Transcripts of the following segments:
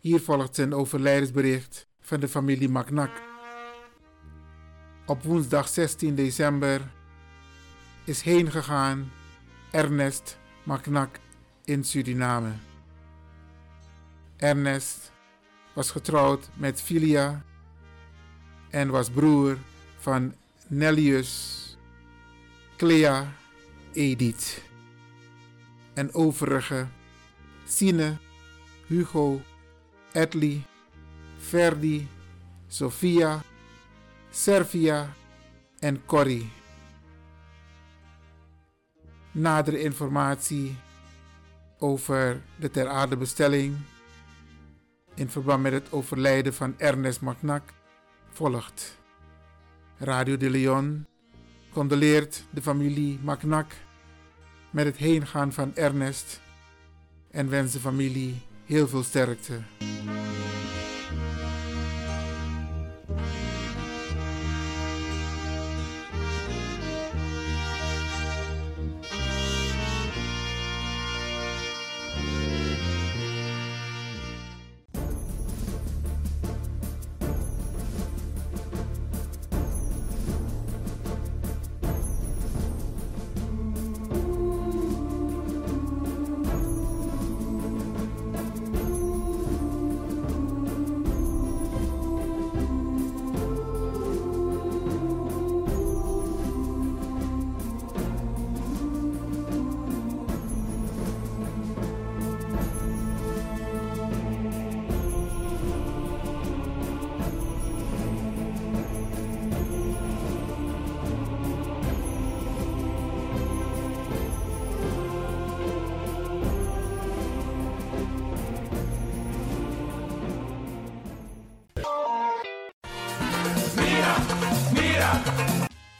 Hier volgt een overlijdensbericht van de familie Macnak. Op woensdag 16 december is heengegaan Ernest Macnak in Suriname. Ernest was getrouwd met Filia en was broer van Nellius, Clea, Edith en overige Sine, Hugo, Edley, Verdi, Sophia, Servia en Corrie. Nadere informatie over de ter aarde bestelling in verband met het overlijden van Ernest Macnak volgt. Radio de Leon condoleert de familie Macnak met het heengaan van Ernest en wens de familie heel veel sterkte.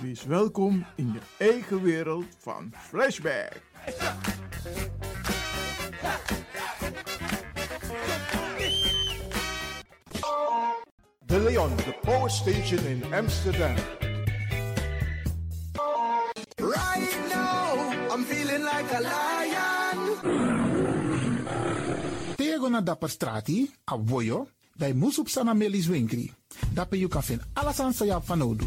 Wees welkom in je eigen wereld van Flashback. De Leon, de power station in Amsterdam. Right now, I'm feeling like a lion. Tego na dapper strati, a voyo, bij Moesop Sana Melis Winkri. Dapper you kan vinden alles aan Sayap van Odu.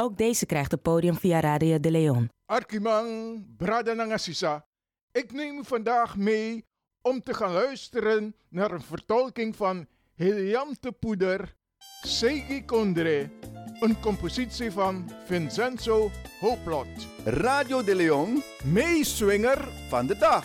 Ook deze krijgt het podium via Radio de Leon. Arkimang, Brada Nangasisa. Ik neem u vandaag mee om te gaan luisteren naar een vertolking van Heliante Poeder, Segi Kondre, een compositie van Vincenzo Hooplot. Radio de Leon, meeswinger van de dag.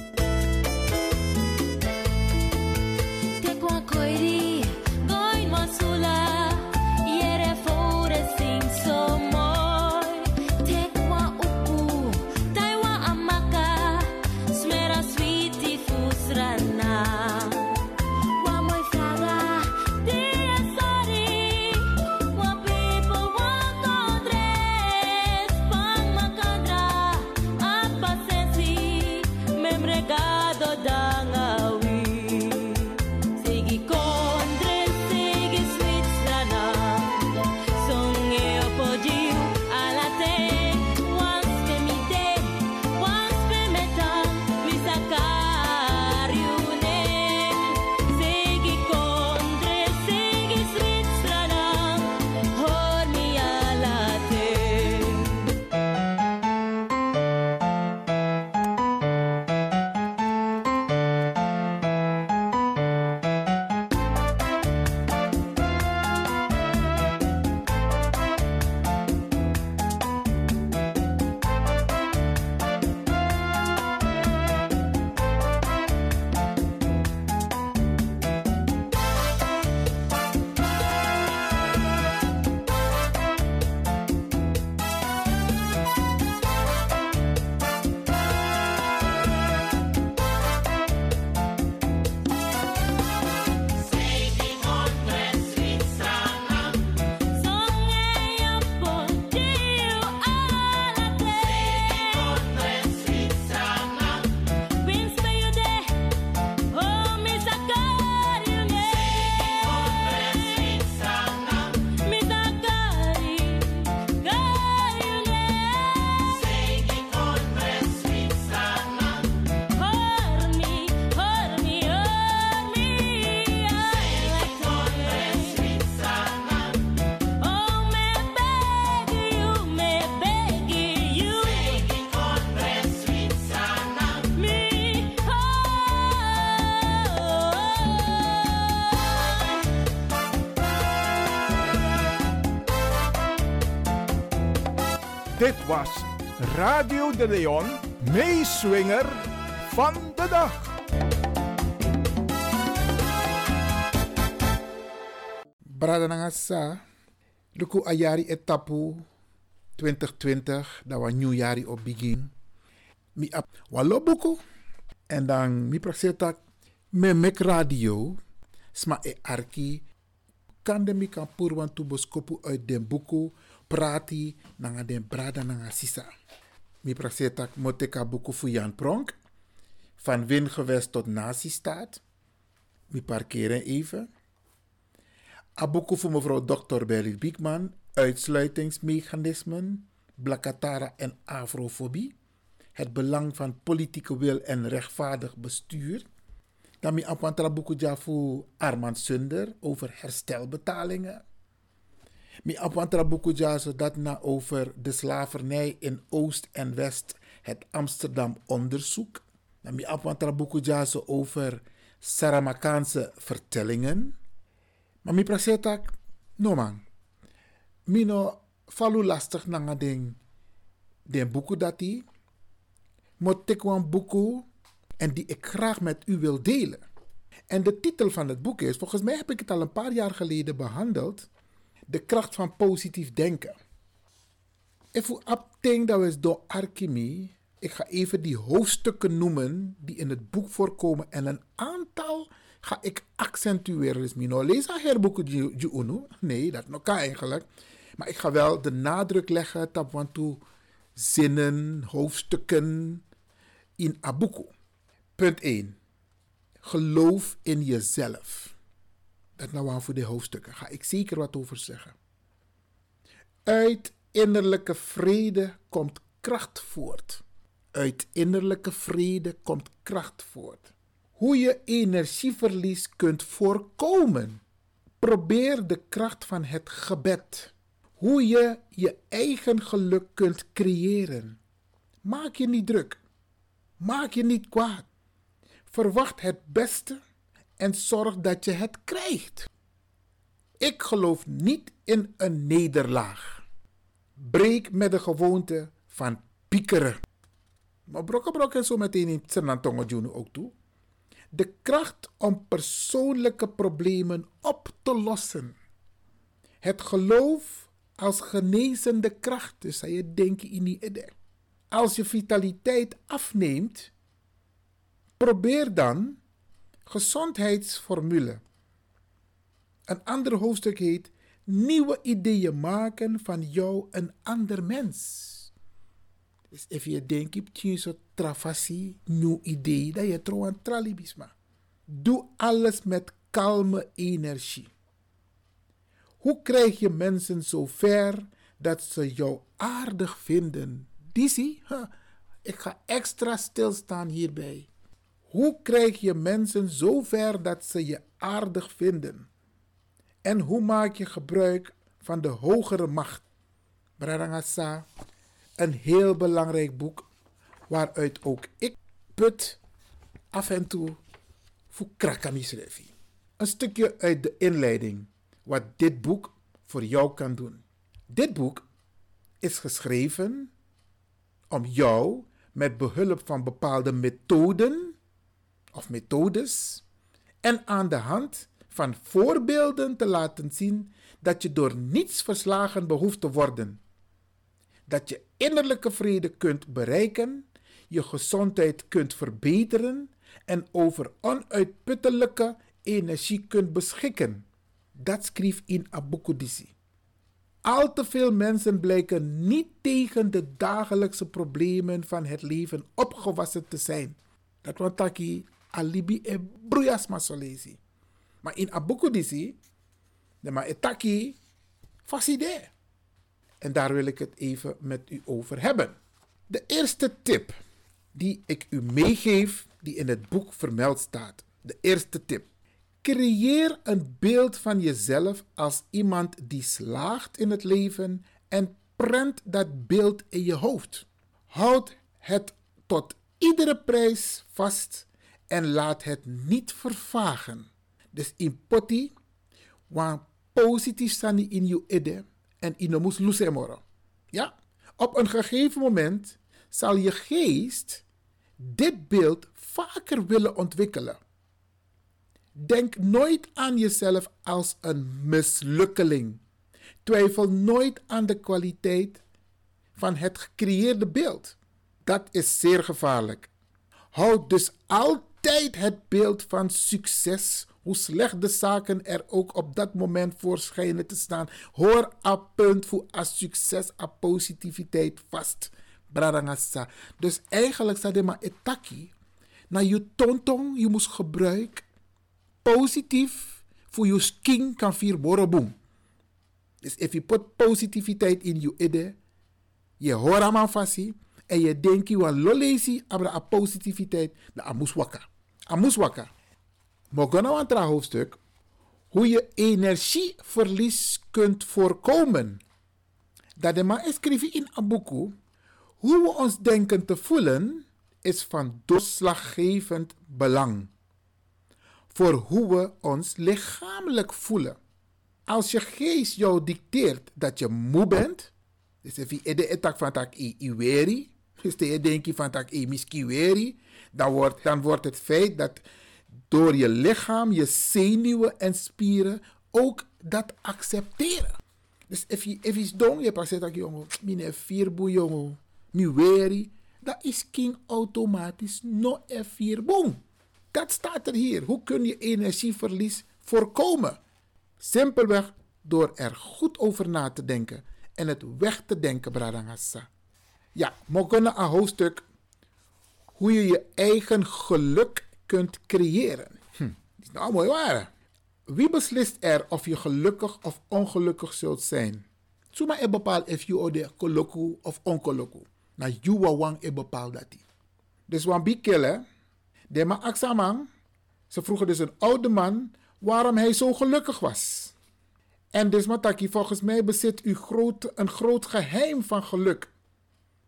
Radio de Leon, meeswinger van de dag. Brada Nangasa, Luku Ayari etapu 2020, dat was nieuwjari op begin. Mi ap walo buku. En dan mi prakseta me mek radio. Sma e arki. Kande mi kan purwan tu boskopu uit den buku. Prati nanga den brada nanga sisa. Mi prakseta moteka buku fu Jan Pronk. Van win gewest tot nazistaat. Mi parkeren even. Abuku voor mevrouw Dr. Berry Biekman, uitsluitingsmechanismen, blakatara en afrofobie, het belang van politieke wil en rechtvaardig bestuur. Dan mi apwantra Armand Sunder over herstelbetalingen. Mi apwantra buku dat over de slavernij in Oost en West, het Amsterdam onderzoek. Mi apwantra buku over Saramakaanse vertellingen. Maar mi prasetak, no man. Mino falu lastig nanga den, den boeken dat die. Moet ik een boeken en die ik graag met u wil delen. En de titel van het boek is, volgens mij heb ik het al een paar jaar geleden behandeld, De kracht van positief denken. If u abting dat is door Arkimi, ik ga even die hoofdstukken noemen die in het boek voorkomen en een aantal ga ik accentueren. Dus mino lees herboeken die unu. Nee, dat nog kan eigenlijk. Maar ik ga wel de nadruk leggen op zinnen, hoofdstukken in abuku. Punt 1. Geloof in jezelf. Dat nou aan voor de hoofdstukken. Ga ik zeker wat over zeggen. Uit innerlijke vrede komt kracht voort. Uit innerlijke vrede komt kracht voort hoe je energieverlies kunt voorkomen. Probeer de kracht van het gebed. Hoe je je eigen geluk kunt creëren. Maak je niet druk. Maak je niet kwaad. Verwacht het beste en zorg dat je het krijgt. Ik geloof niet in een nederlaag. Breek met de gewoonte van piekeren. Maar brokken brokken zo meteen in Senantongo Junu ook toe. De kracht om persoonlijke problemen op te lossen. Het geloof als genezende kracht. Dus je denken in die idee. Als je vitaliteit afneemt, probeer dan gezondheidsformule. Een ander hoofdstuk heet Nieuwe ideeën maken van jou een ander mens. Dus als je denkt, je hebt zo'n travasie, nieuw idee, dat je trouw aan tralibisma. Doe alles met kalme energie. Hoe krijg je mensen zo ver dat ze jou aardig vinden? Dizzy, huh, ik ga extra stilstaan hierbij. Hoe krijg je mensen zo ver dat ze je aardig vinden? En hoe maak je gebruik van de hogere macht? Brarangasa, een heel belangrijk boek waaruit ook ik put af en toe voor krakamisrevi. Een stukje uit de inleiding wat dit boek voor jou kan doen. Dit boek is geschreven om jou met behulp van bepaalde methoden of methodes en aan de hand van voorbeelden te laten zien dat je door niets verslagen behoeft te worden. Dat je innerlijke vrede kunt bereiken, je gezondheid kunt verbeteren en over onuitputtelijke energie kunt beschikken. Dat schreef in Abukudisi. Al te veel mensen blijken niet tegen de dagelijkse problemen van het leven opgewassen te zijn. Dat want taki alibi e bruyasma solesi. Maar in Abukudisi, de ma etaki faside. En daar wil ik het even met u over hebben. De eerste tip die ik u meegeef, die in het boek vermeld staat. De eerste tip. Creëer een beeld van jezelf als iemand die slaagt in het leven en prent dat beeld in je hoofd. Houd het tot iedere prijs vast en laat het niet vervagen. Dus in poti, wan positief sani in je ide en in de lusemoro. Ja, op een gegeven moment zal je geest dit beeld vaker willen ontwikkelen. Denk nooit aan jezelf als een mislukkeling. Twijfel nooit aan de kwaliteit van het gecreëerde beeld. Dat is zeer gevaarlijk. Houd dus altijd het beeld van succes, hoe slecht de zaken er ook op dat moment voor schijnen te staan. Hoor a punt voor a succes, a positiviteit vast. Brarangasa. Dus eigenlijk staat er maar etaki. Na je tontong, je moet gebruiken positief voor je skin kan vier boom. Dus als je put positiviteit in je ide, je hoort aan fasi en je denkt je aan lolesi, abra a positiviteit, dan amus waka. Amus waka. Mogen nou een hoofdstuk hoe je energieverlies kunt voorkomen. Dat de man in Abuku, hoe we ons denken te voelen is van doorslaggevend belang voor hoe we ons lichamelijk voelen. Als je geest jou dicteert dat je moe bent, dus als je de etak van tak i iweri, dus je denkt van tak i miskiweri, dan wordt, dan wordt het feit dat door je lichaam, je zenuwen en spieren ook dat accepteren. Dus als je is dom, je pas dat jongen, mine vierboe jongen, mi weri, dat is king automatisch no vierboe. Dat staat er hier. Hoe kun je energieverlies voorkomen? Simpelweg door er goed over na te denken en het weg te denken, Bradangassa. Ja, mogen een hoofdstuk hoe je je eigen geluk kunt creëren. Hm, dat is nou mooi waar. Wie beslist er of je gelukkig of ongelukkig zult zijn? Zuma e bepaalt of je ode koloku of onkoloku. Na juwa wang e bepaalt dat. Dus wan bikele, de ma aksamang, ze vroegen dus een oude man waarom hij zo gelukkig was. En dus Mataki, volgens mij bezit u groot, een groot geheim van geluk.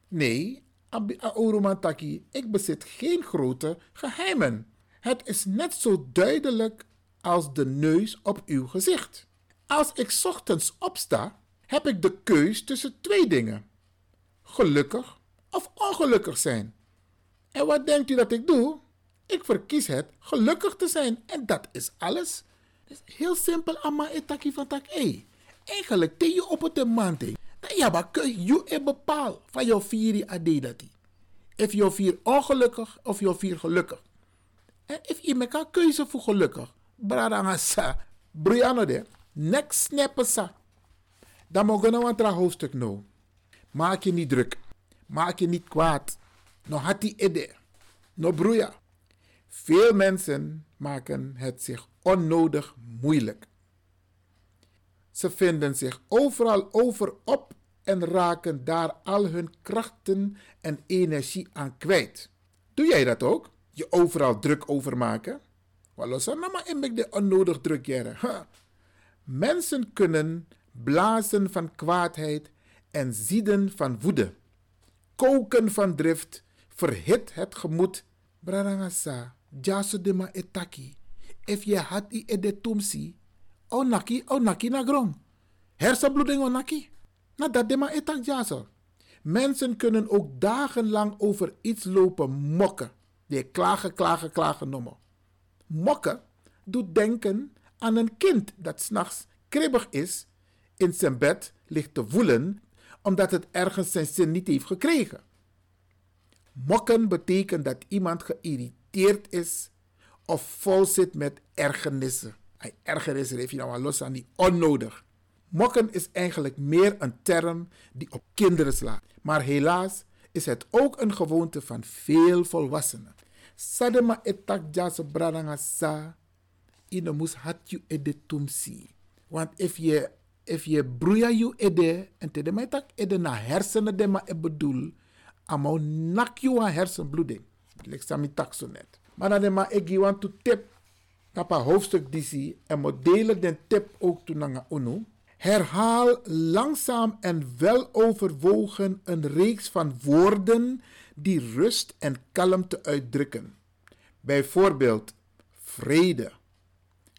Nee, Mataki, ik bezit geen grote geheimen. Het is net zo duidelijk als de neus op uw gezicht. Als ik ochtends opsta, heb ik de keus tussen twee dingen: gelukkig of ongelukkig zijn. En wat denkt u dat ik doe? Ik verkies het gelukkig te zijn en dat is alles. Dus heel simpel, amma etaki van tak e. Eigenlijk je op het man te. Ja, maar je e bepaal van jouw vier ade dat Of je vier ongelukkig of je vier gelukkig. En if je me kan keuze voor gelukkig. Bradanga sa. De. Next snappen. Dan mogen we een hoofdstuk nou. Maak je niet druk. Maak je niet kwaad. No hati ede. No broeia. Veel mensen maken het zich onnodig moeilijk. Ze vinden zich overal over op en raken daar al hun krachten en energie aan kwijt. Doe jij dat ook? Je overal druk over maken? Walosa nama emek de onnodig druk. Mensen kunnen blazen van kwaadheid en zieden van woede. Koken van drift verhit het gemoed. Brarangasa, jaso de ma etaki. If je had i ede tumsi, o naki, o naki na grong. Hersenbloeding o naki. Na dat de ma etak jaso. Mensen kunnen ook dagenlang over iets lopen mokken. Die klagen, klagen, klagen noemen. Mokken doet denken aan een kind dat s'nachts kribbig is, in zijn bed ligt te woelen omdat het ergens zijn zin niet heeft gekregen. Mokken betekent dat iemand geïrriteerd is of vol zit met ergernissen. Hij je nou aan die onnodig. Mokken is eigenlijk meer een term die op kinderen slaat. Maar helaas is het ook een gewoonte van veel volwassenen. Sadema etak jase bradanga sa. Ine mus hat ede tumsi. Want if je, if je broeia you ede, en te de metak ede na hersenen de ma e bedoel, amo nak you aan hersenbloeding. Lek sami tak zo net. Maar dan de ma egi want to tip. Kapa hoofdstuk disi en modelen den tip ook toe nanga unu. Herhaal langzaam en weloverwogen een reeks van woorden die rust en kalmte uitdrukken. Bijvoorbeeld vrede,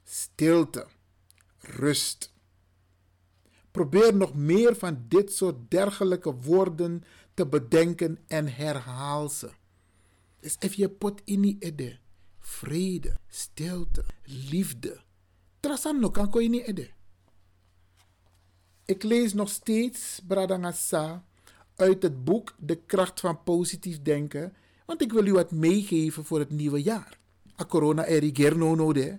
stilte, rust. Probeer nog meer van dit soort dergelijke woorden te bedenken en herhaal ze. Dus if je pot in ede, vrede, stilte, liefde. Trasam no kan ko in ede. Ik lees nog steeds Bradangasa uit het boek De kracht van positief denken, want ik wil u wat meegeven voor het nieuwe jaar. A corona er no de,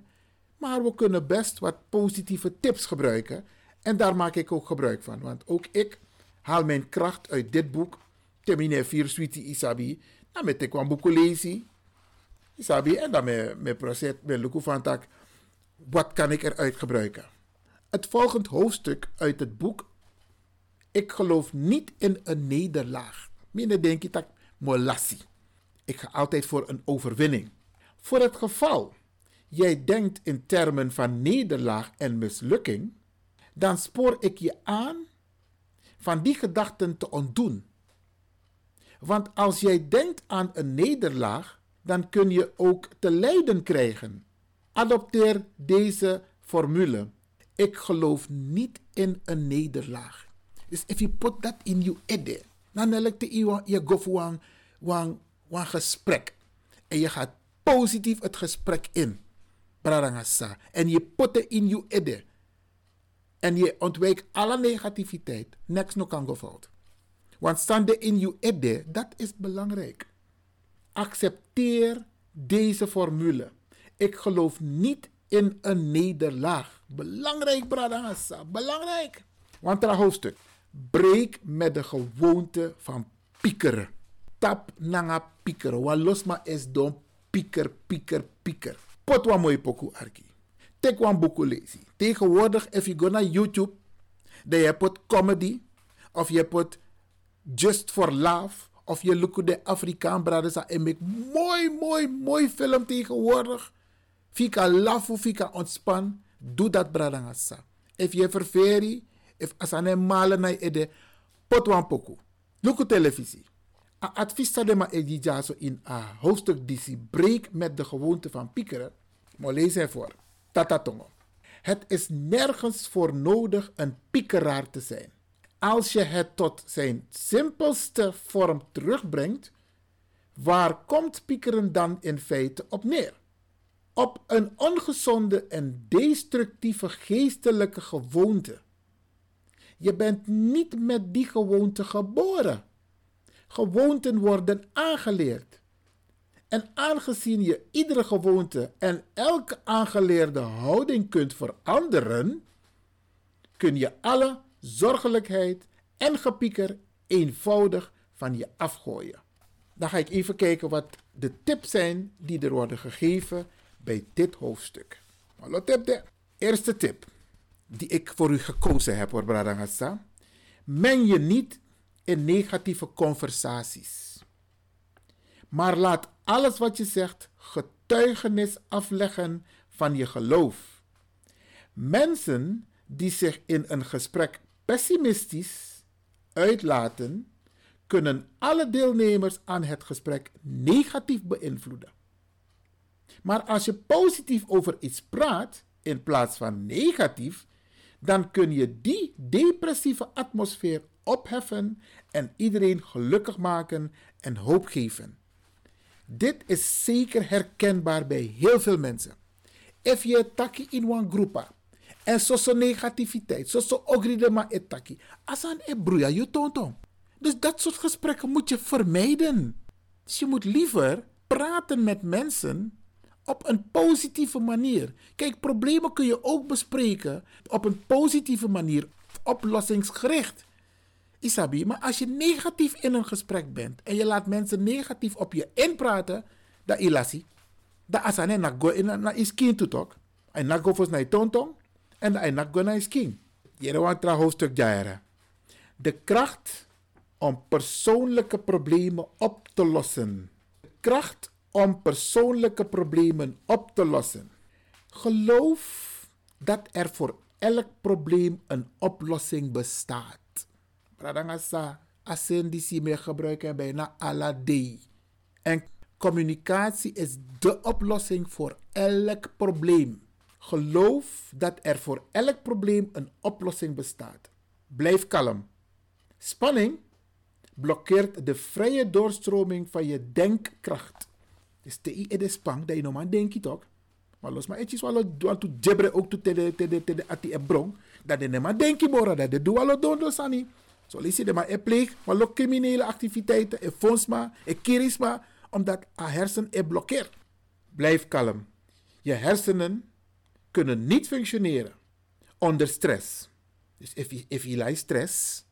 maar we kunnen best wat positieve tips gebruiken en daar maak ik ook gebruik van, want ook ik haal mijn kracht uit dit boek. Termine vier suite isabi, dan met ik boek lezen. Isabi en dan met met proces met luku van tak. Wat kan ik eruit gebruiken? Het volgende hoofdstuk uit het boek ik geloof niet in een nederlaag. Minder denk je dat molassie. Ik ga altijd voor een overwinning. Voor het geval jij denkt in termen van nederlaag en mislukking, dan spoor ik je aan van die gedachten te ontdoen. Want als jij denkt aan een nederlaag, dan kun je ook te lijden krijgen. Adopteer deze formule. Ik geloof niet in een nederlaag. Dus if you put that in your head, dan elk je je go voor een gesprek. En je gaat positief het gesprek in. Brarangasa. En je put het in je head. En je ontwijkt alle negativiteit. Niks nog kan fout. Want standen in je head, dat is belangrijk. Accepteer deze formule. Ik geloof niet in een nederlaag. Belangrijk, Bradangasa. Belangrijk. Want er hoofdstuk. Breek met de gewoonte van piekeren. Tap nanga piekeren. Wa losma is don pieker, pieker, pieker. Pot wa mooi poku arki. Tek wan. Tegenwoordig, if you go naar YouTube, dan je pot comedy, of je pot just for laugh, of je look de Afrikaan brothers en make mooi, mooi, mooi film tegenwoordig. Fika lafu, fika ontspan. Doe dat, bradangasa. If je ververi, if asane malen na ede pot wan poku. Luku televisie. A advies de ma edi jaso in a hoofdstuk disi breek met de gewoonte van piekeren. Maar lees ervoor. Tatatongo. Het is nergens voor nodig een piekeraar te zijn. Als je het tot zijn simpelste vorm terugbrengt, waar komt piekeren dan in feite op neer? Op een ongezonde en destructieve geestelijke gewoonte. Je bent niet met die gewoonte geboren. Gewoonten worden aangeleerd. En aangezien je iedere gewoonte en elke aangeleerde houding kunt veranderen, kun je alle zorgelijkheid en gepieker eenvoudig van je afgooien. Dan ga ik even kijken wat de tips zijn die er worden gegeven bij dit hoofdstuk. Hallo tip de eerste tip die ik voor u gekozen heb hoor Bradangasa. Men je niet in negatieve conversaties. Maar laat alles wat je zegt getuigenis afleggen van je geloof. Mensen die zich in een gesprek pessimistisch uitlaten, kunnen alle deelnemers aan het gesprek negatief beïnvloeden. Maar als je positief over iets praat in plaats van negatief, dan kun je die depressieve atmosfeer opheffen en iedereen gelukkig maken en hoop geven. Dit is zeker herkenbaar bij heel veel mensen. If je taki in een groepa en zo negativiteit, zo so ogride ma etaki, asan e broeia je tonton. Dus dat soort gesprekken moet je vermijden. Dus je moet liever praten met mensen op een positieve manier. Kijk, problemen kun je ook bespreken op een positieve manier, oplossingsgericht. Isabi, maar als je negatief in een gesprek bent en je laat mensen negatief op je inpraten, dan ilasi. Dan asane na go in na iskin to talk. En na go fos na tontong en dan na go na iskin. Jere want tra hoofdstuk jaira. De kracht om persoonlijke problemen op te lossen. De kracht om persoonlijke problemen op te lossen. Geloof dat er voor elk probleem een oplossing bestaat. Pradangasa, asen die meer gebruiken bijna alla. En communicatie is de oplossing voor elk probleem. Geloof dat er voor elk probleem een oplossing bestaat. Blijf kalm. Spanning blokkeert de vrije doorstroming van je denkkracht. Dus te i de spang dat je normaal denkt toch? Maar los maar etjes wel doen to jebre ook te te te ati e brong. Dat de nema denki bora dat de sani. Zo lees je de maar e pleeg, maar ook criminele activiteiten, e fondsma, e kirisma, omdat haar hersen e blokkeert. Blijf kalm. Je hersenen kunnen niet functioneren onder stress. Dus if je, if je stress,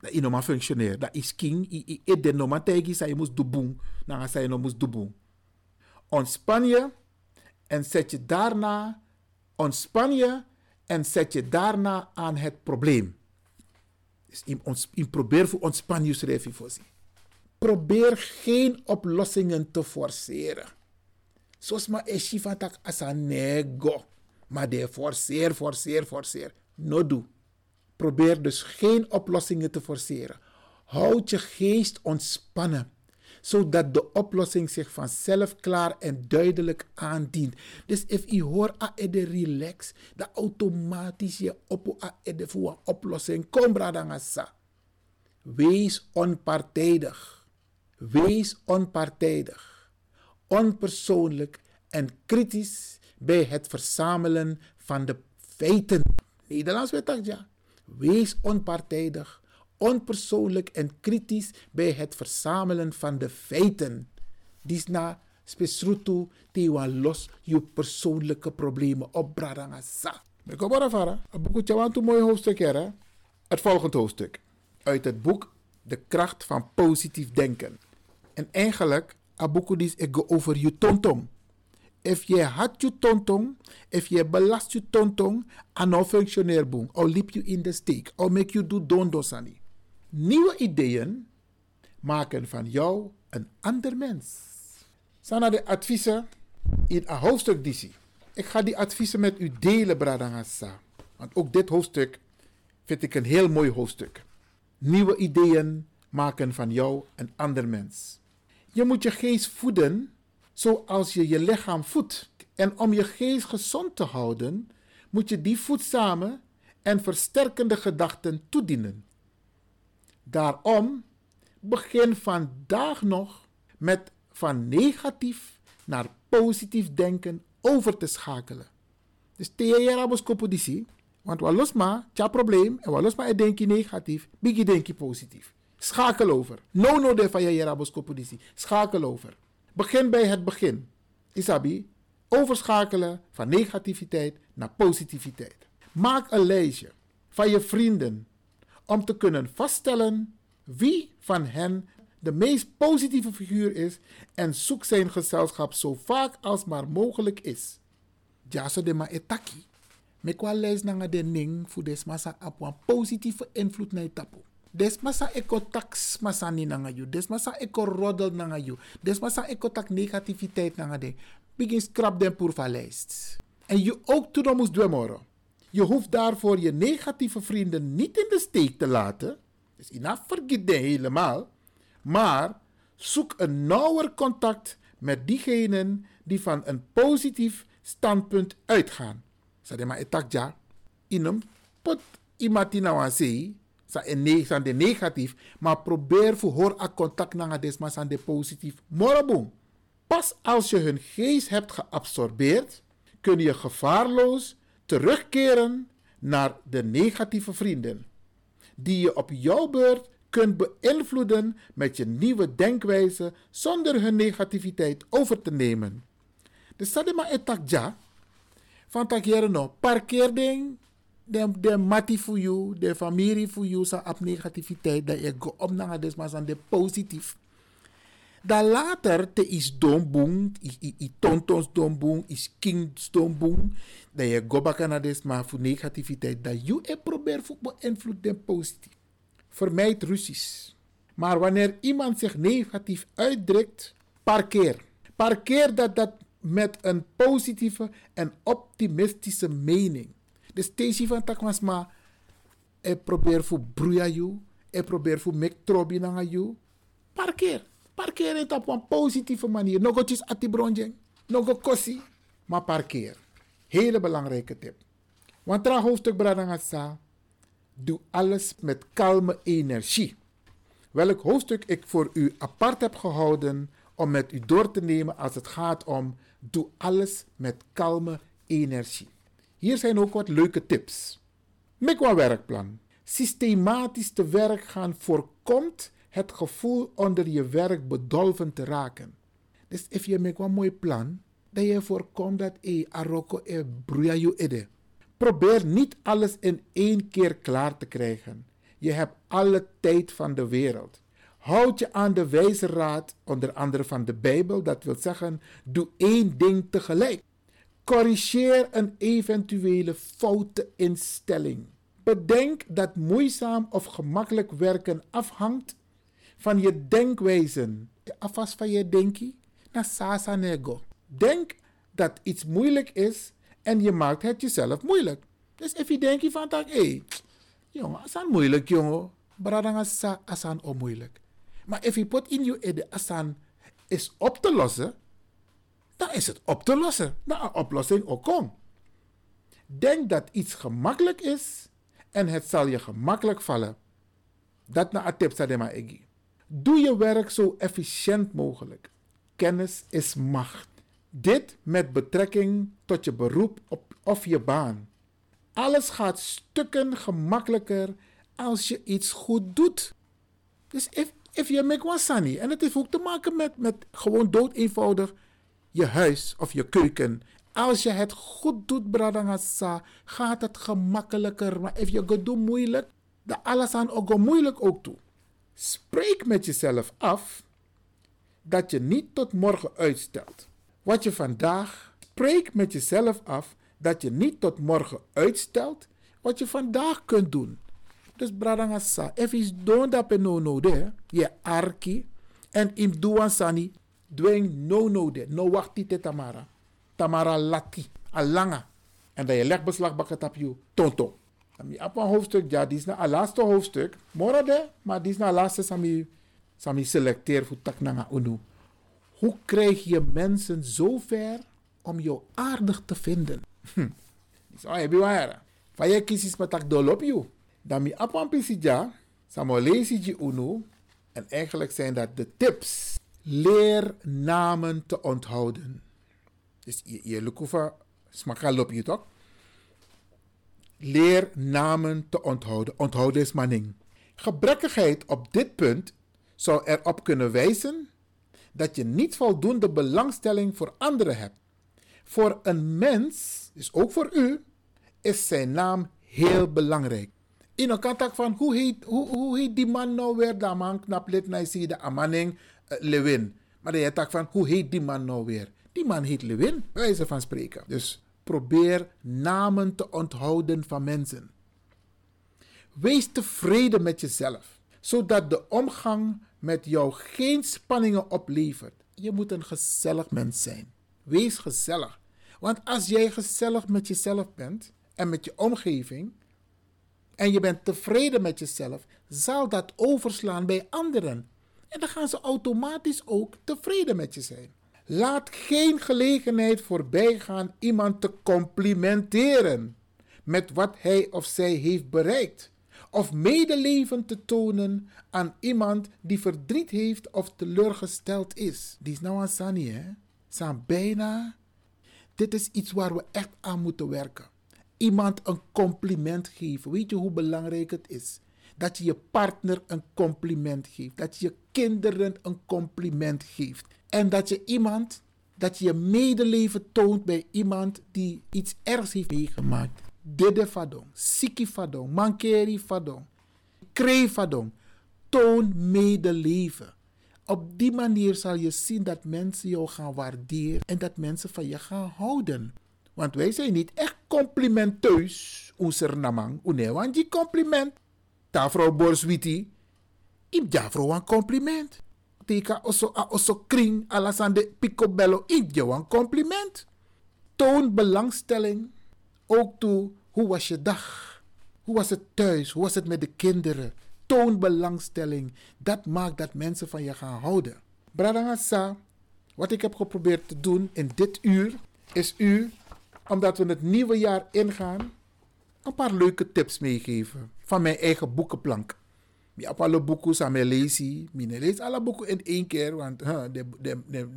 dat je functioneert. Dat is king, i de tegen je moest doen, dan ga je doen. Ontspan je en zet je daarna, ontspan je en zet je daarna aan het probleem. Dus probeer voor ontspan je schrijf voor. Probeer geen oplossingen te forceren. Zoals maar tak asanego. Maar de forceer, forceer, forceer. No. Probeer dus geen oplossingen te forceren. Houd je geest ontspannen zodat de oplossing zich vanzelf klaar en duidelijk aandient. Dus if je hoort a de relax, dat automatisch je op a de voor een oplossing kom bradangasa. Wees onpartijdig. Wees onpartijdig. Onpersoonlijk en kritisch bij het verzamelen van de feiten. Nederlands weet ja. Wees onpartijdig onpersoonlijk en kritisch bij het verzamelen van de feiten. Disna spesrutu tiwa los je persoonlijke problemen op bradangasa. Ik hoop ervaren. Het boek is een mooi hoofdstuk hè? Het volgende hoofdstuk. Uit het boek De kracht van positief denken. En eigenlijk, abuku dis ik over je tontong. If je had je tontong, if je belast je tontong, aan nou functioneer boom, of liep je in de steek, of make you do dondosani. Nieuwe ideeën maken van jou een ander mens. Sana de adviezen in een hoofdstuk DC. Ik ga die adviezen met u delen, Bradangasa. Want ook dit hoofdstuk vind ik een heel mooi hoofdstuk. Nieuwe ideeën maken van jou een ander mens. Je moet je geest voeden zoals je je lichaam voedt. En om je geest gezond te houden, moet je die voedzame en versterkende gedachten toedienen. Daarom begin vandaag nog met van negatief naar positief denken over te schakelen. Dus tegen je rabos kopodisi, want wat los probleem, en wat los denk je negatief, bigi denk je positief. Schakel over. No no de van je. Schakel over. Begin bij het begin. Isabi, overschakelen van negativiteit naar positiviteit. Maak een lijstje van je vrienden om te kunnen vaststellen wie van hen de meest positieve figuur is en zoek zijn gezelschap zo vaak als maar mogelijk is. Ja, zo de ma etaki. Me kwa lees nanga de ning des masa positieve invloed na tapu. Des masa eko tax masa ni nanga you. Des masa eko roddel nanga you. Des masa eko tak negativiteit nanga de. Begin scrap den pur van lijst. En je ook toen moest dwemoro. Je hoeft daarvoor je negatieve vrienden niet in de steek te laten. Dus ina vergeet helemaal. Maar zoek een nauwer contact met diegenen die van een positief standpunt uitgaan. Sadema etakja, inem pot imatina sa san de negatief, maar probeer voor hoor a contact nanga desma san de positief. Morabong. Pas als je hun geest hebt geabsorbeerd, kun je gevaarloos terugkeren naar de negatieve vrienden, die je op jouw beurt kunt beïnvloeden met je nieuwe denkwijze zonder hun negativiteit over te nemen. De sadema etakja van takjere no parkeer ding de de mati voor jou, de familie voor jou sa op negativiteit dat je go op naar desma aan de positief. Dan later te is domboom, i, i, i tontons domboom, is kings domboom, dat je go baka naar desma voor negativiteit dat je e probeer voor beïnvloed den positief. Vermijd ruzies. Maar wanneer iemand zich negatief uitdrukt, parkeer. Parkeer dat, dat met een positieve en optimistische mening. De station van Takmasma, ik probeer voor broeia you, ik probeer voor mek trobi na you. Parkeer. Parkeer het op een positieve manier. Nog iets atibronjeng, nog kossi, maar parkeer. Hele belangrijke tip. Want tra hoofdstuk Bradangasa, doe alles met kalme energie. Welk hoofdstuk ik voor u apart heb gehouden om met u door te nemen als het gaat om doe alles met kalme energie. Hier zijn ook wat leuke tips. Een werkplan. Systematisch te werk gaan voorkomt het gevoel onder je werk bedolven te raken. Dus als je maakt een mooi plan, dat je voorkomt dat e aroko e broeia je ede. Probeer niet alles in één keer klaar te krijgen. Je hebt alle tijd van de wereld. Houd je aan de wijze raad, onder andere van de Bijbel, dat wil zeggen, doe één ding tegelijk. Corrigeer een eventuele foute instelling. Bedenk dat moeizaam of gemakkelijk werken afhangt van je denkwijzen. Afas van je denkie, na sasa nego. Denk dat iets moeilijk is en je maakt het jezelf moeilijk. Dus als je denkt van tak, hé, hey, jongen, asan moeilijk jongen. Bradanga sa asan onmoeilijk. Maar als je put in je ede asan is op te lossen, dan is het op te lossen. Dan een oplossing ook. Denk dat iets gemakkelijk is en het zal je gemakkelijk vallen. Dat na tip egi. Doe je werk zo efficiënt mogelijk. Kennis is macht. Dit met betrekking tot je beroep op, of je baan. Alles gaat stukken gemakkelijker als je iets goed doet. Dus if, if je make en het heeft ook te maken met, met gewoon dood eenvoudig je huis of je keuken. Als je het goed doet, bradangasa, gaat het gemakkelijker. Maar als je het doet moeilijk, dan alles aan ook moeilijk ook toe. Spreek met jezelf af dat je niet tot morgen uitstelt. Wat je vandaag, spreek met jezelf af dat je niet tot morgen uitstelt wat je vandaag kunt doen. Dus bradangasa, if is don't dat no no de, je arki en im duan sani, dwing no no de, no wachti te tamara. Tamara lati, alanga. En dat je legbeslag bakken op je tonto. Ami een hoofdstuk, ja, die is het laatste hoofdstuk. Mora de, maar die is het laatste sami, sami selecteer voor taknanga unu. Hoe krijg je mensen zo ver om jou aardig te vinden? Hm. Heb je waar. Van je kies met tak dol op je. Dan mi op een ja, Samolesi ji unu. En eigenlijk zijn dat de tips. Leer namen te onthouden. Dus je, je lukufa smaka lop je toch? Leer namen te onthouden. Onthouden is manning. Gebrekkigheid op dit punt zou erop kunnen wijzen dat je niet voldoende belangstelling voor anderen hebt. Voor een mens, dus ook voor u, is zijn naam heel belangrijk. In een contact van hoe heet, hoe, hoe heet die man nou weer? Dat man knap lid naar zie de Amanning uh, Lewin. Maar je tak van hoe heet die man nou weer? Die man heet Lewin, wijze van spreken. Dus probeer namen te onthouden van mensen. Wees tevreden met jezelf, zodat de omgang met jou geen spanningen oplevert. Je moet een gezellig mens zijn. Wees gezellig. Want als jij gezellig met jezelf bent en met je omgeving, en je bent tevreden met jezelf, zal dat overslaan bij anderen. En dan gaan ze automatisch ook tevreden met je zijn. Laat geen gelegenheid voorbij gaan iemand te complimenteren met wat hij of zij heeft bereikt. Of medeleven te tonen aan iemand die verdriet heeft of teleurgesteld is. Die is nou aan Sani, hè? Zijn bijna. Dit is iets waar we echt aan moeten werken. Iemand een compliment geven. Weet je hoe belangrijk het is? Dat je je partner een compliment geeft. Dat je kinderen een compliment geeft. En dat je iemand, dat je medeleven toont bij iemand die iets ergs heeft meegemaakt. Dede fadong, siki fadong, mankeri fadong, kree fadong. Toon medeleven. Op die manier zal je zien dat mensen jou gaan waarderen en dat mensen van je gaan houden. Want wij zijn niet echt complimenteus, onze namang. Une, want die compliment. Ta vrouw Borswiti, im ja vrouw een compliment. A kring picobello, im ja een compliment. Toon belangstelling ook toe, hoe was je dag? Hoe was het thuis? Hoe was het met de kinderen? Toon belangstelling. Dat maakt dat mensen van je gaan houden. Bradangasa, wat ik heb geprobeerd te doen in dit uur, is u omdat we het nieuwe jaar ingaan, een paar leuke tips meegeven van mijn eigen boekenplank. Ik heb alle boeken samen lezen. Ik lees alle boeken in één keer, want de, de, de,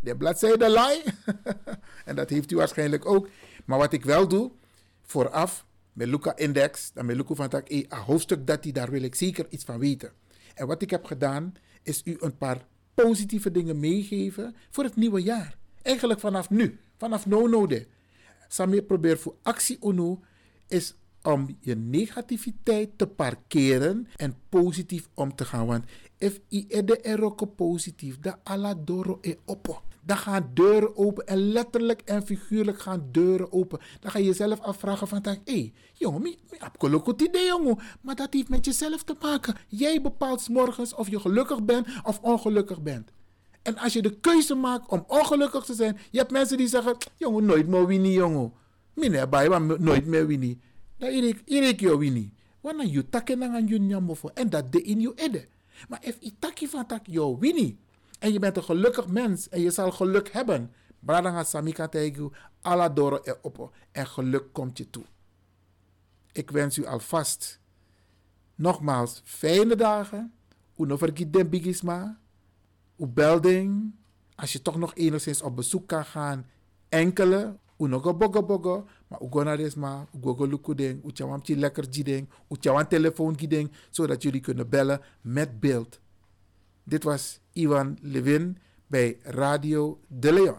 de bladzijde laai. en dat heeft u waarschijnlijk ook. Maar wat ik wel doe, vooraf, met Luca Index, dan met Luca van tak, een hoofdstuk dat hij, daar wil ik zeker iets van weten. En wat ik heb gedaan, is u een paar positieve dingen meegeven voor het nieuwe jaar. Eigenlijk vanaf nu, vanaf no node. Sami probeer voor actie UNO is om je negativiteit te parkeren en positief om te gaan. Want if i ede eroko positief, da ala doro e oppo. Dan gaan deuren open en letterlijk en figuurlijk gaan deuren open. Dan ga je jezelf afvragen van, hé, hey, jongen, mi heb een idee, jongen. Maar dat heeft met jezelf te maken. Jij bepaalt morgens of je gelukkig bent of ongelukkig bent. En als je de keuze maakt om ongelukkig te zijn, je hebt mensen die zeggen, jongen, nooit meer winnen, jongen. Mine bij, maar nooit meer winnen. Dan irik, irik je winnen. Wanneer je takken aan je nyamofo. En dat de in je ede. Maar if takje van tak je winnen. En je bent een gelukkig mens en je zal geluk hebben. Bradanga samika tegu, ala doro e oppo. En geluk komt je toe. Ik wens u alvast nogmaals fijne dagen. Uno vergiet den bigisma. U belding. Als je toch nog enigszins op bezoek kan gaan. Enkele. Uno go bogo bogo. Maar u go naar desma. U go go lukuding. U chawam chi lekker jiding. U chawam telefoon giding. Zodat jullie kunnen bellen met beeld. Dit was Ivan Levin bij Radio De Leon.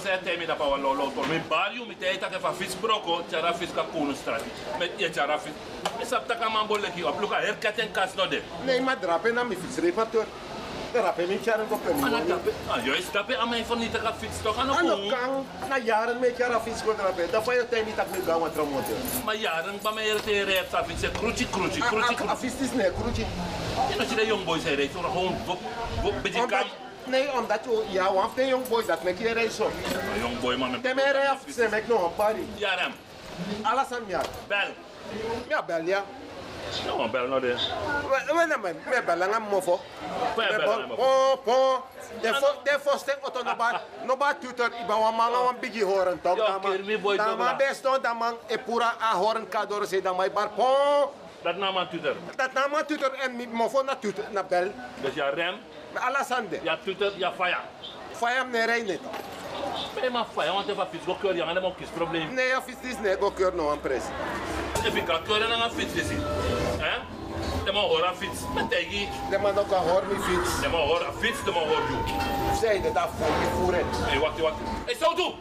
Torse te mi da pa lo lo to. Mi barrio mi te ta ke fa fis broko, chara fis ka kunu strati. Met ye chara fis. Mi sap ta ka man bolle ki op luka her katen kas no de. Nee, na mi mi ko pe. Ah, yo is a te gaan fiets toch aan Ano kang na jaren ko drapen. Da fa yo te mi tak mi gawa tramonte. Maar jaren ba me te kruci kruci kruci. Fiets is ne kruci. De young boys gewoon beetje. Nee, omdat je ja, want de jong boy dat mek je reis zo. Young boy man. De me reis se mek no een party. Ja, ram. Alles aan ja. Bel. Ja, bel ja. No, bel no de. Na men, me bel nga mofo. Bel pon, pon. De fo, de foste auto no ba, no ba tutor iba wa manga wan bigi horen tok. Da toch ma la. best no da man e pura a horen kador se da mai bar pon. Dat naam aan tutor. Dat na ma tutor en mofo na tutor na bel. Dus ja rem. Alasande. Ja tutor, ja fire. Fire ne rein net. Ben maar fire, want even fiets go keur yang ada mo kis probleem. Nee, ja fiets is ne go keur no an pres. Even ka keur na nga fiets is. Hè? De mo hora fiets. Met tegi. De man ook a hoor mi fiets. De mo hora fiets, de mo hor. Zei de da voor mi voeren. Hey, wacht, wacht. Hey, zo toe.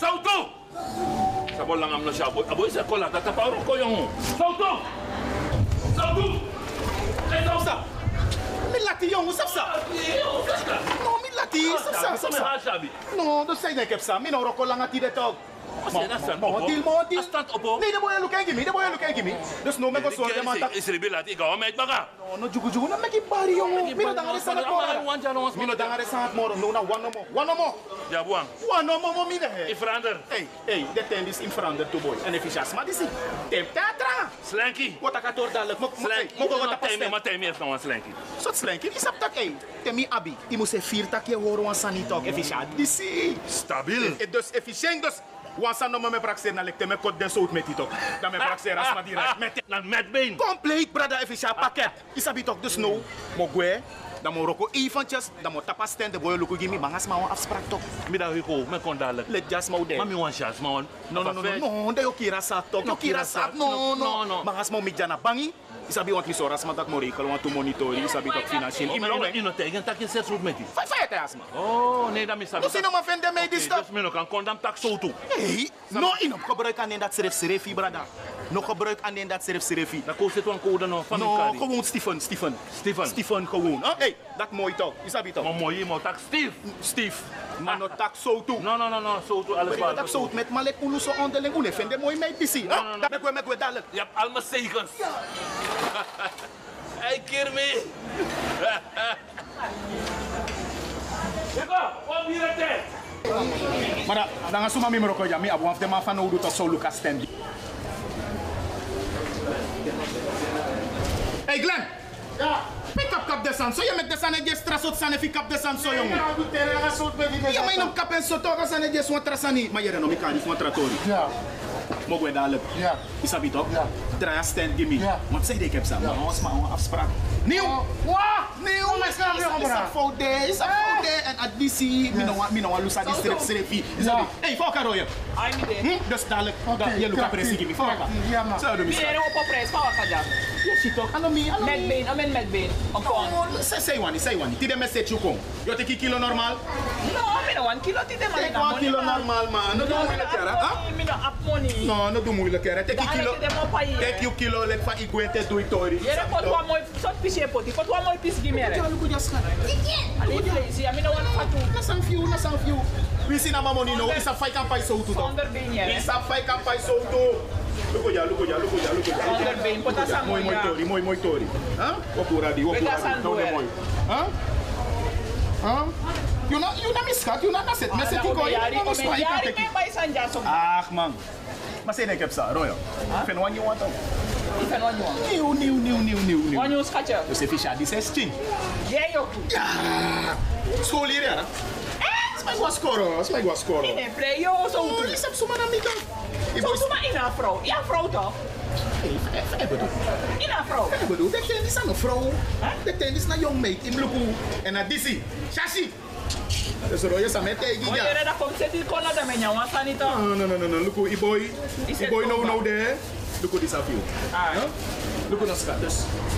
Zo toe. Sa bol lang am no siya boy. Aboy sa kola tata pa ro ko. Zo toe. Zo toe. Hey, zo sa. Mi lati jongen, sa. No, lati, sap sa, sa. No, dus zei ik heb sa. Mi no roko lang ati de. Mo dil mo dil. Stand op. Nee, de. Dus no me go. Is ribilat ikaw met baga. No, no jugu jugu na me ki bari jongen. Mi no dangare sa Ama moro. wan jalo was Mi no dangare sa moro. No na one no more. One no more. Ja, buang. One no more mi de. Ik verander. Hey, hey, de ten is in verander to boy. En maar teatra. Slanky. Wat ik door dadelijk. Mo Slanky. mo go Mo wat temi, ma temi is nou een slanky. Sot slanky, is op tak hey. Temi abi. I moet vier je horen wan sani talk efficiënt. Stabiel. E dus efficiënt dus. Wan san no me praxer na lekte me kot den sout met ito. Dan me praxer as ma direct met. Na met been. Compleet brada efficiënt pakket. Isabi talk dus no. Mo gwe. Dan mo roko eventjes. Dan mo tapa stand de boy luku gimi. Mangas ma wan afspraak talk. Middag ik go, me kon dadelijk. Let mo de. Mami wan chance, man. No, no, no, no, no, yo kira sa tok, yo kira sa, no, no, no, mangas mo midja na bangi, isabi want liso ras matak mo rekal want to monitori, isabi tok financial, Ino, imlo ino tegen tak je zes met die. Fai, fai, te asma. Oh, nee, dat mis No sino ma me dis Dus me no kan kondam tak toe. Hey, no, ino gebruik aan dat serif serefi, brada. No gebruik aan dat serif serefi. Dat kost het wel code no, van No, gewoon Stephen, Stephen. Stephen. Stephen gewoon. Huh? Hey, dat mooi toch, isabi toch. Maar mooi, maar tak Steve. Steve, maar no tak zo toe. No, no, no, no, zo toe, alles Maar waar. dat zo met malek ulu so onderling, une fende mooi meid disi. No, no, no. Dat me me dadelijk. Je hebt allemaal zekens. Hey, Kirmi. Eko, wat hier het? Maar da- dan gaan ze maar meer ook ja, abu af de man van Oudou tot zo Lucas Stanley. Hey Glenn! Ja? Pick up kap desan, so je met desan en je stress uit san en pick up desan so jongen. Ja, maar je nog kap en so toch als en je swan trasani. Maar je reno mi kan niet van tratori. Ja. Mogen we dadelijk? Ja. Isabi toch? Ja. Draai stand gimme. Ja. Want zei ik heb samen, maar ons maar een afspraak. Nieuw! Wat? Nieuw! maar snap je, Is bro? een fout there, is een fout there. En at DC, mi no want, mi no want lusa die strip strepi. Isabi. Hey, fuck roye. Ai, mi de. Hm? Dus dadelijk, da- je luka presi gimme. Fuck Ja, man. Zo, doe Mi mi ere op op prijs, pa waka jam. Ja, shit toch? Ano mi, ano mi. Medbeen, amen medbeen. Om kon. No, say, say one, say one. Tide message you come. You take a kilo normal? No, mi no one kilo tite man. Take one kilo normal, man. No do moeilijk, hè? Mi no ap money. No, no do moeilijk, hè? Take a Da kilo. ane te mo pa hier. Take you kilo, like, fa igwente do it, tori. Yere pot wa moy, sot pishe poti, pot wa moy pis gimere. Ja, look at your scan. Ali place, ya mi no one fatu. Na some few, na some few. We see na mamoni no. Isa fight kan pai so tu. Zonder been yere. Isa fight kan pai so tu. Look at ya, look at ya, look at ya, look at ya. Zonder been, pota sa Mooi, mooi moya. tori, mooi, mooi tori. Huh? Wakura di, wakura Wega di. san Down doer. mooi. Huh? Huh? You na, you na miskat, you na na set. Meset Ala, iko, ome you yari, na ome miskat. yari me bay sanja som. Ah, man. Mas say na kep sa, Royo. Fen wan you want to. Ifen wan you want. New, new, new, new, new, new. Wan you scatcher. You say fish a this is chin. Yeah, yo. School hier, ja? Smij was scoren, smij was scoren. Ine play yo so Oh, tu. je hebt zomaar aan middag. Je So boys... tu ma ina vrouw. Ja, vrouw toch? Ik bedoel, Ina vrouw. ik bedoel, dat tennis aan een vrouw. Dat tennis naar jong meid in Luku. En naar Dizzy. Shashi. Dus er is aan met tegen Mo ja. yere da kom seti kona da menya wan sanito. No, no, no, no, no. Luku, i boy. Is I het boy no, over? no there. Luku, this a few. Ah. Luku, no skat. Dus,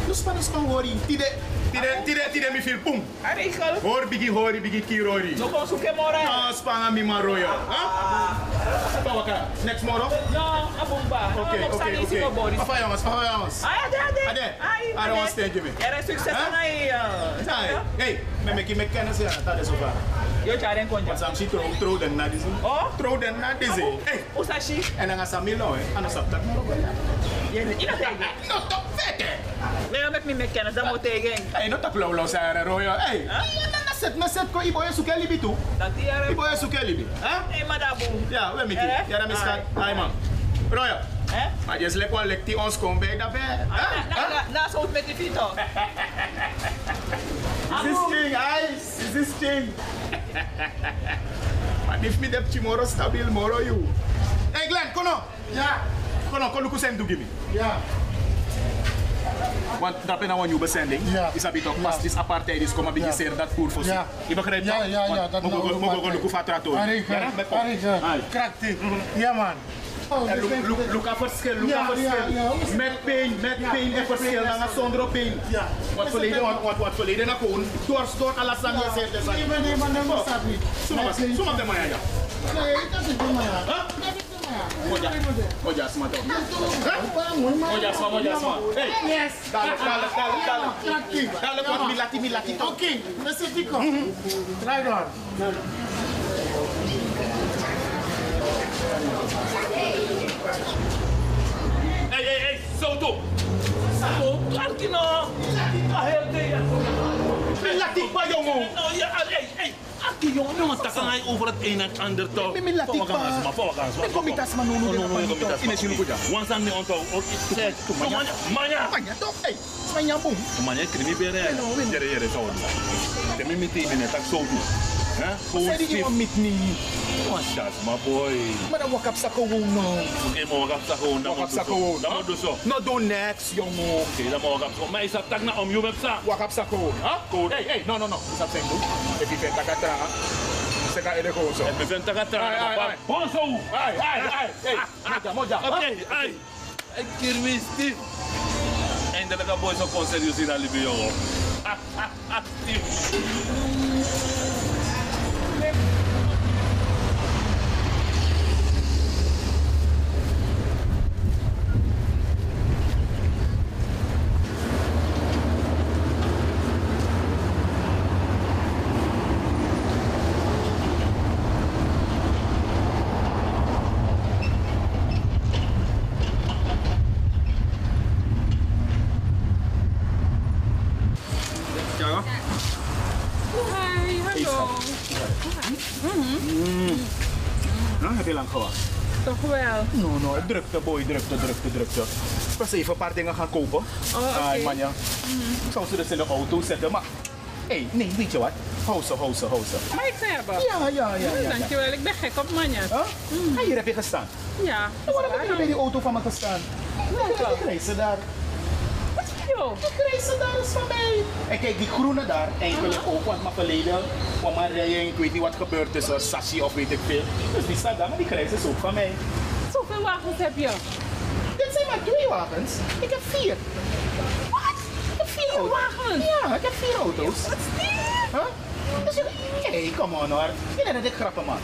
dus Spanish kan horen. Tide, Tire, tire, tire mi fil pum. Regel. Hoor bigi, hoor bigi, kirori. No kon zoeken morgen. No, spanga mi maroyo. Huh? Tawaka, next moro? No, abumba. Oké, oké. Papa jongens, papa jongens. Ay, ade, ade. Ade, I don't want to stay me. Er is succes Huh? na iya. Hey, hey, me me ki me kennis ya, dat is over. Yo jaren konja. Sam tro den na disi. Oh, tro den na disi. Hey, usashi. En dan sa milo eh, ana sa tak moro. Ina tegen. No, top vete. Nee, met me met kennis, dat moet tegen. Hey, no tak lo lo sa era royo. Hey, na set na set ko ibo ya suke libi tu. Dat die er. Ibo ya suke libi. Hey, madabu. Ja, we miki. Eh? Ja, dan miskat. Ay man. Royo. Eh? Maar je lek wel lek die ons kom bij dat bij. Na, na, na, zo met die fito. Is this thing, ice? Is this thing? Maar if me dep tomorrow stabil moro you. Hey Glenn, kono. Ja. Kono, kono kusem do gimme. Ja. Want dat ben nou een nieuwe zending. Ja. Is dat toch pas is apartheid is komen bij zeer dat voer voor Ja. Je begrijpt Ja, dat? ja, ja, dat Mogen nou we mogen we apartheid. lukken fatrato. Arika, Arika, krachtig. Ja man. En look, look, look aan verschil, look Ja, aan verschil. ja, ja. Met pijn, met Ja, pijn en met verschil pijn, dan zonder pijn. Ja. Wat verleden, wat, wat, wat verleden na kon, dwars door alles aan je zegt. dus Nee, maar nee, maar dat is dat niet. Suma mas, suma de maya ja. Nee, dat is niet maar. Huh? Dat is niet maar. Moja, moja asma to. Moja asma, moja asma. Hey, Yes. dale, dale, dale, dale. Krachtig. Dale, wat milati, milati to. Oké, dat is die kom. Draai door. Hey, hey, hey, zo toe. Zo, Arkino. Milati pa jongen. Nou, ja, hey, hey. Aki jongen, jongen, tak hij over het een en het ander toch. Mi milati Voor pa. elkaar, maar voor elkaar. Mi komitas man, no, no, no, no, no, komitas. Ine sinu kuja. Wan san mi onto. Zeg, manya, manya. Manya to, hey. Manya boom. Manya, krimi bere. Jere, jere, zo. Temi mi ti mine, tak zo toe. Hè? Gewoon Say die stief. iemand met niet. Wan shas, my boy. Maar dan wak op sa gewoon no. Oké, maar wakap sa gewoon. Dan Wak op moet sa zo. gewoon. Dan moet dus zo. No do next, jongen. Oké, dan moet wakap zo. Maar is dat tak na om je web sa? Wak op sa gewoon. Ha? Code. Hey, hey, no, no, no. Is dat zijn doen? If you vet takatra. Zeg ga je gewoon zo. Het bevent tak atra. Ai, ai, ai. Bon zo. Ai, ai, ai. Hey, moja, moja. Oké, ai. Ik keer me stief. Eindelijk een boy zo kon serieus in Alibi, jongen. Stief. Ja. Nou, heb je lang gewacht? Toch wel? No, no, drukte boy, drukte, drukte, drukte. Ik was even een paar dingen gaan kopen. Oh, oké. Ai, man, ja. Ik zou ze dus in de auto zetten, maar... Hé, hey, nee, weet je wat? Hou ze, hou ze, hou ze. Mag ik ze hebben? Ja, ja, ja, Mm, ja, ja. Dankjewel, ik ben gek op manjas. Huh? Ah, hier heb je gestaan. Ja. Waarom heb je bij die auto van me gestaan? Welke? Ik ze daar. Yo. Ik reis ze daar is van mij. En kijk, die groene daar, eigenlijk ook, want mijn verleden kwam maar rijden, ik weet niet wat gebeurd is, een sashi of weet ik veel. Dus die staat daar, maar die krijgt is ook van mij. Zoveel wagens heb je? Dit zijn maar twee wagens. Ik heb vier. Wat? Ik heb vier wagens? Ja, ik heb vier auto's. Wat is dit? Huh? Dus hey, come on hoor. Je denkt dat ik grappen maak.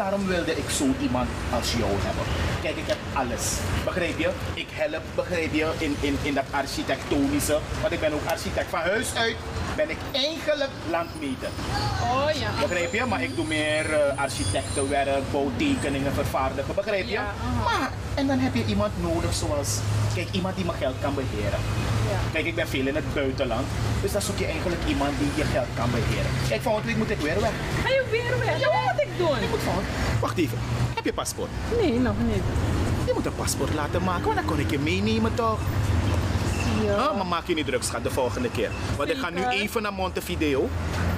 Daarom wilde ik zo iemand als jou hebben. Kijk, ik heb alles. Begrijp je? Ik help, begrijp je, in, in, in dat architectonische. Want ik ben ook architect. Van huis uit ben ik eigenlijk landmeter. Oh ja. Begrijp je? Maar ik doe meer eh, architectenwerk, bouwtekeningen vervaardigen. Begrijp je? Ja. Maar, en dan heb je iemand nodig zoals, kijk, iemand die mijn geld kan beheren. Ja. Kijk, ik ben veel in het buitenland. Dus dan zoek je eigenlijk iemand die je geld kan beheren. Kijk, volgende week moet ik weer weg. Ga je weer weg? Wat moet ik doen? Je moet wacht even. Heb je paspoort? Nee, nog niet. Je moet een paspoort laten maken, want dan kon ik je meenemen toch? Ja. maar maak je niet druk, schat, de volgende keer. Want ik ga nu even naar Montevideo.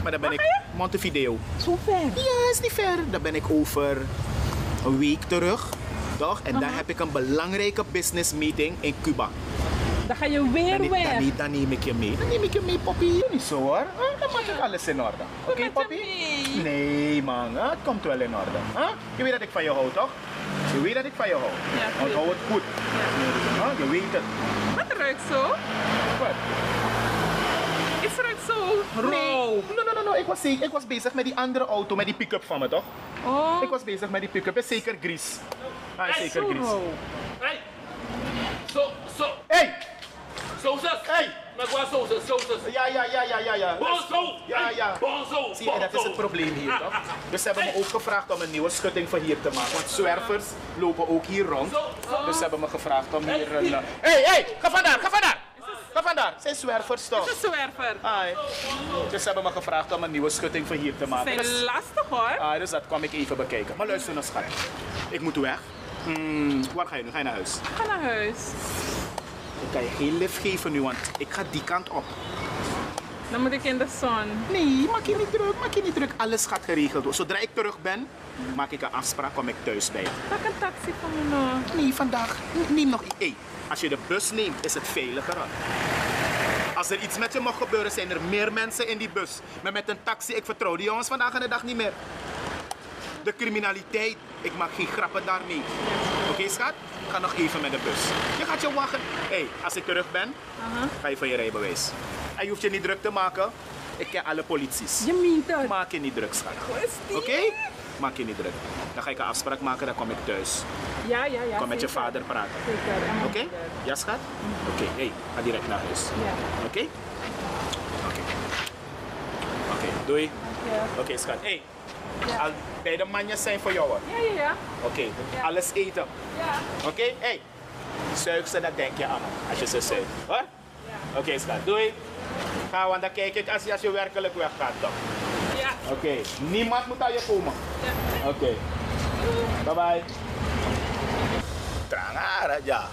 Maar dan ben ik... Montevideo. Zo ver? Ja, is niet ver. Dan ben ik over een week terug. Toch? En dan Aha. heb ik een belangrijke business meeting in Cuba. Dan ga je weer Dan, weg. dan, dan neem ik je mee. Dan neem ik je mee, poppy. Doe niet zo hoor. Huh? Dan maak ik alles in orde. Oké, mee. Nee, man. Het komt wel in orde. Huh? Je weet dat ik van je hou, toch? Je weet dat ik van je hou. Ja, Onthoud het goed. Huh? Je weet het. Wat ruikt zo? Wat? zo Nee, no, no, no, no. Ik, was, zeker- ik was bezig met die andere auto, met die pick-up van me, toch? Oh. Ik was bezig met die pick-up. Is zeker Gries. Hij is Hey, zeker Gries. Hey! Zo, zo. Hey! Sausas! Hey! Maar sausas, sausas? Ja, ja, ja, ja, ja, ja. Bonzo! Ja, ja. Bonzo! Zie je, dat is het probleem hier, toch? Dus ze hebben me ook gevraagd om een nieuwe schutting voor hier te maken. Want zwervers lopen ook hier rond. Dus ze hebben me gevraagd om hier een... Hé, hey, hey, ga vandaar, ga vandaar! Ga vandaar, zijn zwervers toch? Het is een zwerver. Ai. Dus ze hebben me gevraagd om een nieuwe schutting voor hier te maken. zijn Dus, lastig hoor. ah, dus dat kwam ik even bekijken. Maar luister nou schat, ik moet weg. Hmm, waar ga je nu? Ga je naar huis? Ga naar huis. Ik kan je geen lift geven nu, want ik ga die kant op. Dan moet ik in de zon. Nee, maak je niet druk, maak je niet druk. Alles gaat geregeld worden. Zodra ik terug ben, maak ik een afspraak, kom ik thuis bij je. Pak een taxi van me nou. Nee, vandaag. Neem nog iets. Hey, als je de bus neemt, is het veiliger. Als er iets met je mag gebeuren, zijn er meer mensen in die bus. Maar met een taxi, ik vertrouw die jongens vandaag aan de dag niet meer. De criminaliteit, ik maak geen grappen daarmee. Oké, schat? Ga nog even met de bus. Je gaat je wachten. hey, als ik terug ben, ga je van je rijbewijs. En je hoeft je niet druk te maken. Ik ken alle polities. Je meent het. Maak je niet druk, schat. Oké? Maak je niet druk. Dan ga ik een afspraak maken, dan kom ik thuis. Ja, ja, ja. Kom met je vader praten. Zeker. Oké? Ja, schat? Oké, hey, ga direct naar huis. Ja. Oké? Oké, doei. Ja. Oké, schat. Hey, al beide manjes zijn voor jou. Ja, ja, ja. Oké, alles eten. Ja. Oké? Hey, zuig ze, dat denk je aan als je ze zuigt. Hoor? Oké, schat. Doei. Ga, want dan kijk ik als je, als je werkelijk weggaat, toch? Ja. Oké, niemand moet aan je komen. Oké. Bye bye. Trangara ja.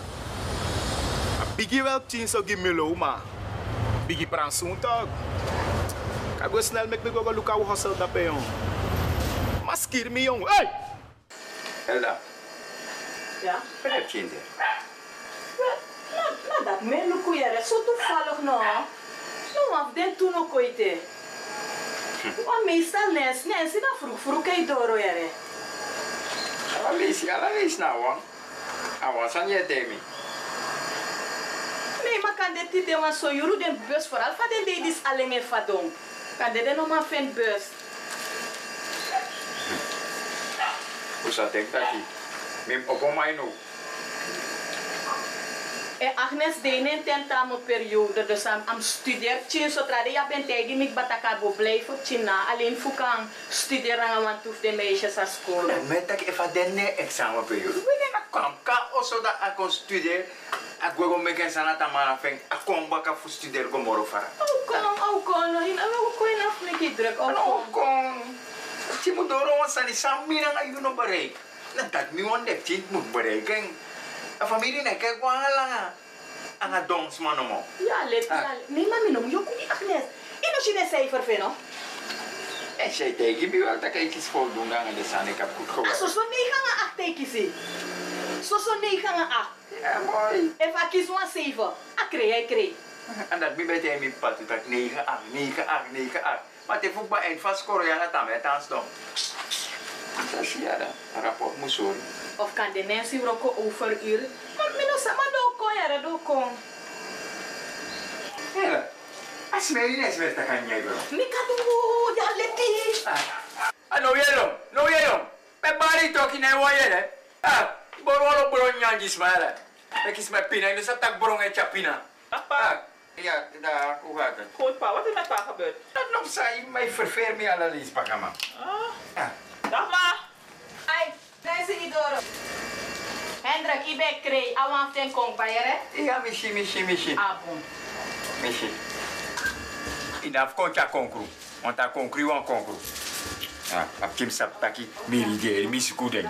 Bigi wel tien zo gimelo ma. Bigi pran soon Kago snel mek me go luka u hustle da pe yon. Maskir mi yon. Hey! Elda, Ja? wat heb je in? Nou, dat me luku yere, zo toevallig no. No, af den toen ook ooit. Want meestal nes, nes, ina vroeg vroeg kei doro yere. Ala lees, ala lees nou hoor. Awa, san je temi. Nee, maar kan dit niet want zo juru den bus vooral van de ladies alleen en vadong. Kan dit nog maar vind bus. Hoe zat ik dat? Mim op mij nu. En Agnes deed een tentamenperiode, dus am, studeer tien zodra de ja ben tegen mij bataka bo blijven china. Alleen fukang studeren want hoef de meisjes aan school. Met dat even de examenperiode. We gaan kwam ka also dat ik kon studeren. Ik wil gewoon met een sana tamara feng. Ik kom bakken voor studeren kom morgen vara. Oh, kom, oh, kom, hina, oh, kom, hina, flikkie druk, oh, kom. Kom. Je moet door ons aan die samen naar je nog bereiken. Nou, dat dat je moet bereiken. A familie ne kijk wel lang. Aan het dons man mo. Ja, let, ja, nee, maar mi nom, yo kuni Agnes. En je net cijfer vindt, no? En zij tegen me wel dat ik iets voldoende aan de sana. Ik heb goed Ah, gewerkt. zo 9 aan 8 teken zie. Zo zo 9 aan 8. Ja, mooi. Even kies een 7. Ah, kreeg, hij kreeg. En dat bij me pad dat 9 8 9 8 9 8. Maar het voetbal eind van scoren ja dat aan. Dat is ja dat rapport moet zo. Of kan de mensen roken over uur? Maar mi no sama do kon, ja, do kon. Hela. As meri nes met dat kan jij wel. Mi ka do, ja, leti. Ah, no yellow, no yellow. Pe bari talking na wa yele. Ah, borolo bronya gismala. Ik is mijn pina, dus dat tak brong en chapina. Ah, ja, daar, hoe gaat het? Goed pa, wat is met pa gebeurd? Dat nog zei mij verveer me alle lees, pakama. Ja. Dag ma. Ai, mensen niet door. Hendrik, ik ben kreeg. Awan ten kong bij je, hè? Ja, misschien, misschien, misschien. Ah, bon. Misschien. In dat komt ja concru. Want dat concru wan concru. Ja, op kim sap taki mirige, misi kuden. Ja.